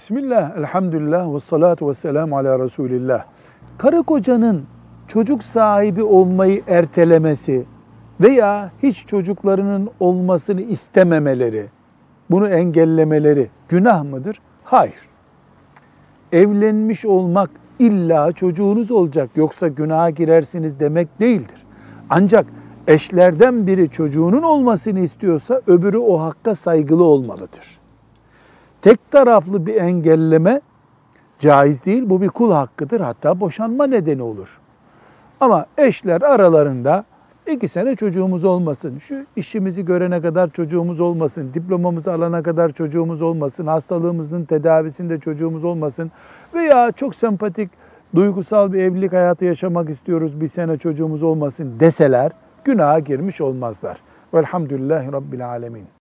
Bismillah, elhamdülillah ve salatu ve selamu ala Resulillah. Karı kocanın çocuk sahibi olmayı ertelemesi veya hiç çocuklarının olmasını istememeleri, bunu engellemeleri günah mıdır? Hayır. Evlenmiş olmak illa çocuğunuz olacak yoksa günaha girersiniz demek değildir. Ancak eşlerden biri çocuğunun olmasını istiyorsa öbürü o hakka saygılı olmalıdır tek taraflı bir engelleme caiz değil. Bu bir kul hakkıdır. Hatta boşanma nedeni olur. Ama eşler aralarında iki sene çocuğumuz olmasın, şu işimizi görene kadar çocuğumuz olmasın, diplomamızı alana kadar çocuğumuz olmasın, hastalığımızın tedavisinde çocuğumuz olmasın veya çok sempatik, duygusal bir evlilik hayatı yaşamak istiyoruz, bir sene çocuğumuz olmasın deseler günaha girmiş olmazlar. Velhamdülillahi Rabbil Alemin.